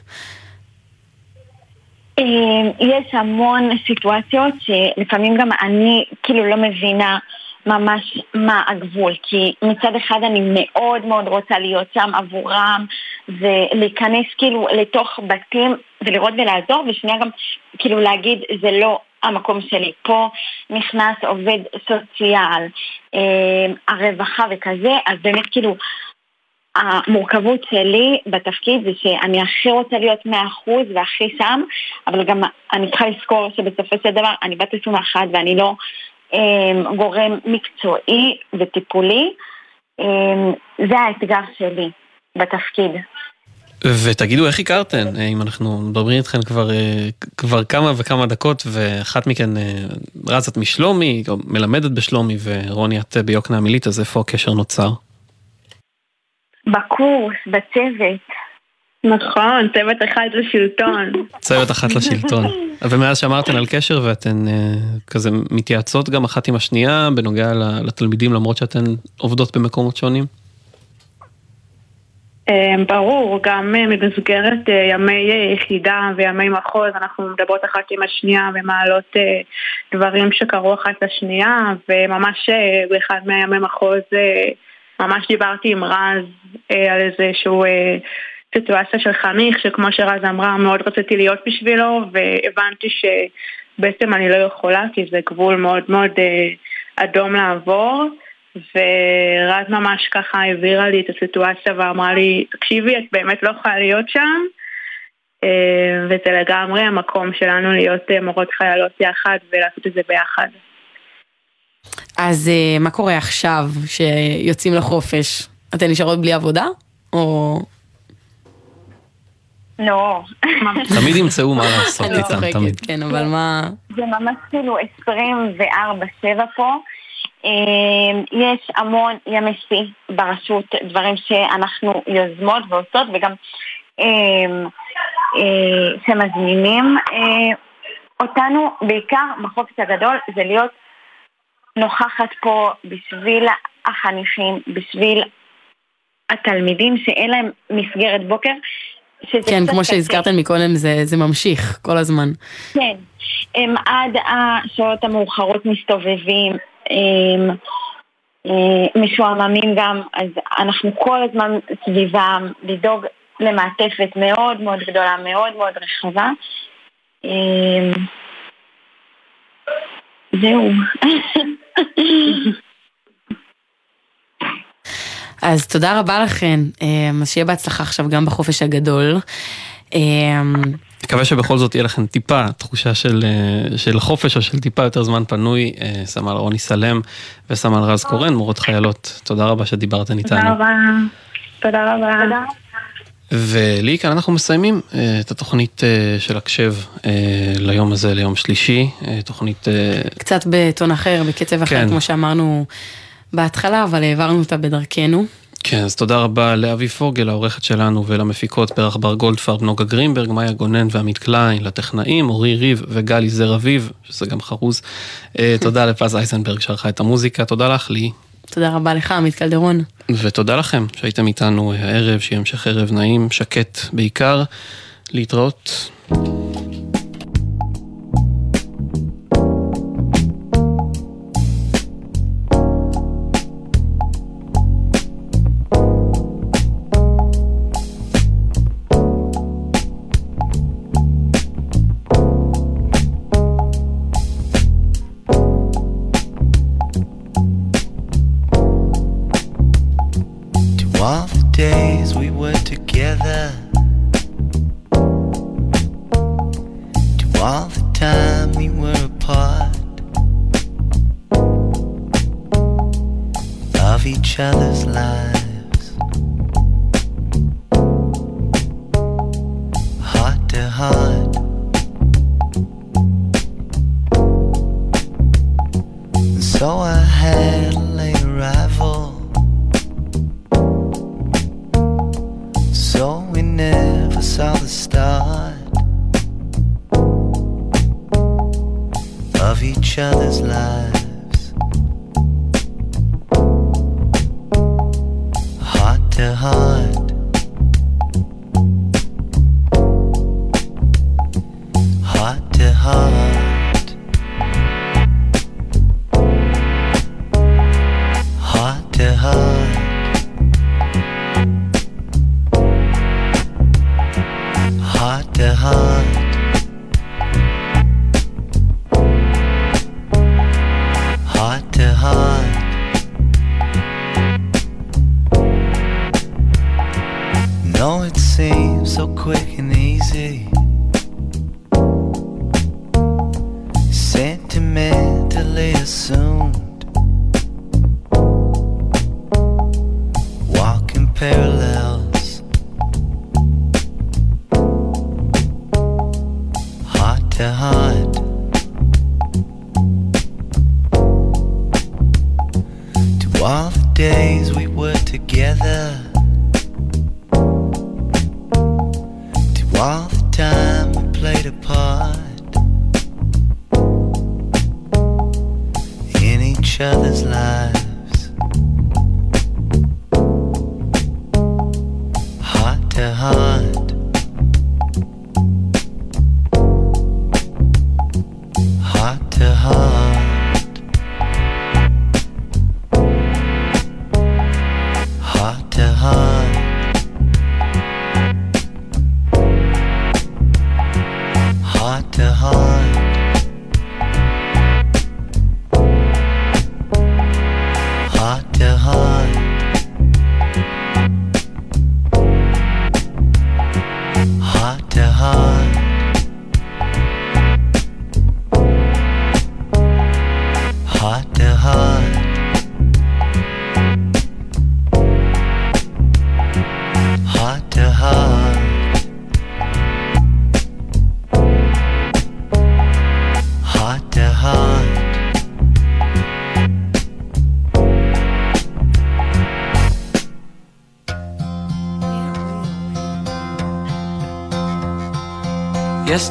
אמ, יש המון סיטואציות שלפעמים גם אני כאילו לא מבינה ממש מה הגבול, כי מצד אחד אני מאוד מאוד רוצה להיות שם עבורם ולהיכנס כאילו לתוך בתים ולראות ולעזור, ושנייה גם כאילו להגיד זה לא המקום שלי. פה נכנס עובד סוציאל, אה, הרווחה וכזה, אז באמת כאילו המורכבות שלי בתפקיד זה שאני הכי רוצה להיות מאה אחוז והכי שם, אבל גם אני צריכה לזכור שבסופו של דבר אני בת 21 ואני לא אה, גורם מקצועי וטיפולי. אה, זה האתגר שלי בתפקיד.
ותגידו איך הכרתן, אה, אם אנחנו מדברים איתכן כבר, אה, כבר כמה וכמה דקות ואחת מכן אה, רצת משלומי, או מלמדת בשלומי ורוני את ביוקנעם עילית, אז איפה הקשר נוצר?
בקורס, בצוות,
נכון, צוות אחד לשלטון.
צוות אחת לשלטון. ומאז שאמרתן על קשר ואתן כזה מתייעצות גם אחת עם השנייה בנוגע לתלמידים למרות שאתן עובדות במקומות שונים?
אה, ברור, גם אה, במסגרת אה, ימי אה, יחידה וימי מחוז אנחנו מדברות אחת עם השנייה ומעלות דברים שקרו אחת לשנייה וממש באחד מהימי מחוז ממש דיברתי עם רז על איזשהו סיטואציה של חניך שכמו שרז אמרה מאוד רציתי להיות בשבילו והבנתי שבעצם אני לא יכולה כי זה גבול מאוד מאוד אדום לעבור ורז ממש ככה העבירה לי את הסיטואציה ואמרה לי, תקשיבי, את באמת לא יכולה להיות שם אה, וזה לגמרי המקום שלנו להיות אה, מורות חיילות יחד ולעשות את זה ביחד.
אז אה, מה קורה עכשיו שיוצאים לחופש? אתן נשארות בלי עבודה? או...
לא.
תמיד ימצאו מה לעשות
אני
איתם, תמיד.
כן, אבל מה...
זה ממש כאילו 24-7 פה. אה, יש המון ימי שיא ברשות, דברים שאנחנו יוזמות ועושות וגם אה, אה, שמזמינים אה, אותנו, בעיקר בחופש הגדול, זה להיות נוכחת פה בשביל החניכים, בשביל התלמידים שאין להם מסגרת בוקר.
כן, כמו
קשה.
שהזכרתן מקודם, זה זה ממשיך כל הזמן.
כן, הם עד השעות המאוחרות מסתובבים, משועממים גם, אז אנחנו כל הזמן סביבם, לדאוג למעטפת מאוד מאוד גדולה, מאוד מאוד רחבה. אה, זהו.
אז תודה רבה לכן, אה, אז שיהיה בהצלחה עכשיו גם בחופש הגדול.
מקווה שבכל זאת יהיה לכם טיפה תחושה של, אה, של חופש או של טיפה יותר זמן פנוי. אה, סמל רוני סלם וסמל רז קורן, מורות חיילות, תודה רבה שדיברתן איתנו.
תודה רבה. תודה רבה.
ולי כאן אנחנו מסיימים אה, את התוכנית של הקשב ליום הזה, ליום שלישי, תוכנית...
קצת בטון אחר, בקצב אחר,
כן.
כמו שאמרנו בהתחלה, אבל העברנו אותה בדרכנו.
כן, אז תודה רבה לאבי פוגל, העורכת שלנו, ולמפיקות פרח בר גולדפרב, נוגה גרינברג, מאיה גונן ועמית קליין, לטכנאים, אורי ריב וגלי זר אביב, שזה גם חרוז. אה, תודה לפז אייזנברג שערכה את המוזיקה, תודה לך, לי,
תודה רבה לך, עמית קלדרון.
ותודה לכם שהייתם איתנו אה, הערב, שיהיה המשך ערב נעים, שקט בעיקר. להתראות.
Of each other's lives. Heart to heart.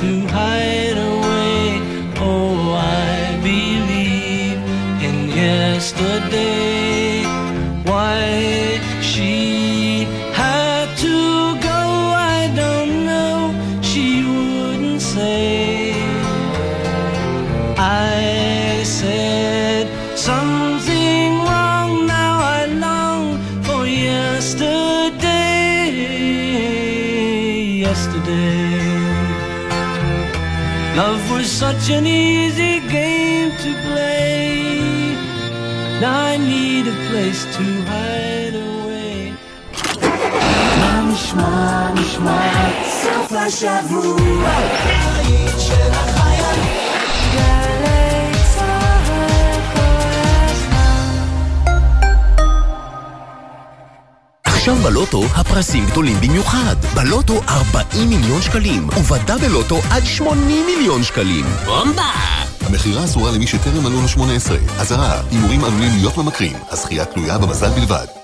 to hide away. Oh, I believe in yesterday. Love was such an easy game to play. Now I need a place to hide away.
Mam, mam, mam, sam flash à vous.
עכשיו בלוטו הפרסים גדולים במיוחד. בלוטו 40 מיליון שקלים, ובדאבל לוטו עד 80 מיליון שקלים. בומבה!
המכירה אסורה למי שטרם מלאו לו 18. אזהרה, הימורים עלולים להיות ממכרים. הזכייה תלויה במזל בלבד.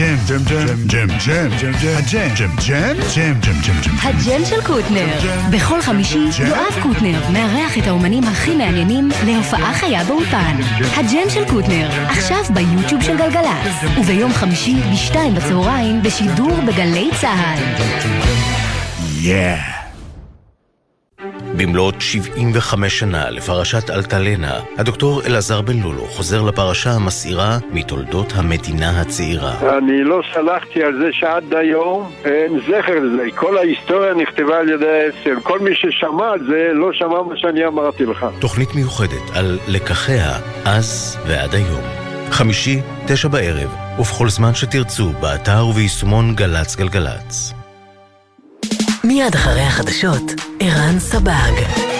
ג'ם, ג'ם, ג'ם, ג'ם, ג'ם, ג'ם, ג'ם, הג'ם, ג'ם, ג'ם, ג'ם, ג'ם, ג'ם, ג'ם.
הג'ם של קוטנר. בכל חמישי יואב קוטנר מארח את האומנים הכי מעניינים להופעה חיה באולפן. הג'ם של קוטנר, עכשיו ביוטיוב של גלגלצ. וביום חמישי בשתיים בצהריים בשידור בגלי צה"ל.
Yeah. במלאת 75 שנה לפרשת אלטלנה, הדוקטור אלעזר בן לולו חוזר לפרשה המסעירה מתולדות המדינה הצעירה.
אני לא סלחתי על זה שעד היום אין זכר לזה. כל ההיסטוריה נכתבה על ידי האצ"ל. כל מי ששמע על זה לא שמע מה שאני אמרתי לך.
תוכנית מיוחדת על לקחיה אז ועד היום. חמישי, תשע בערב, ובכל זמן שתרצו, באתר וביישומון גל"צ גלגלצ.
מיד אחרי החדשות, ערן סבג.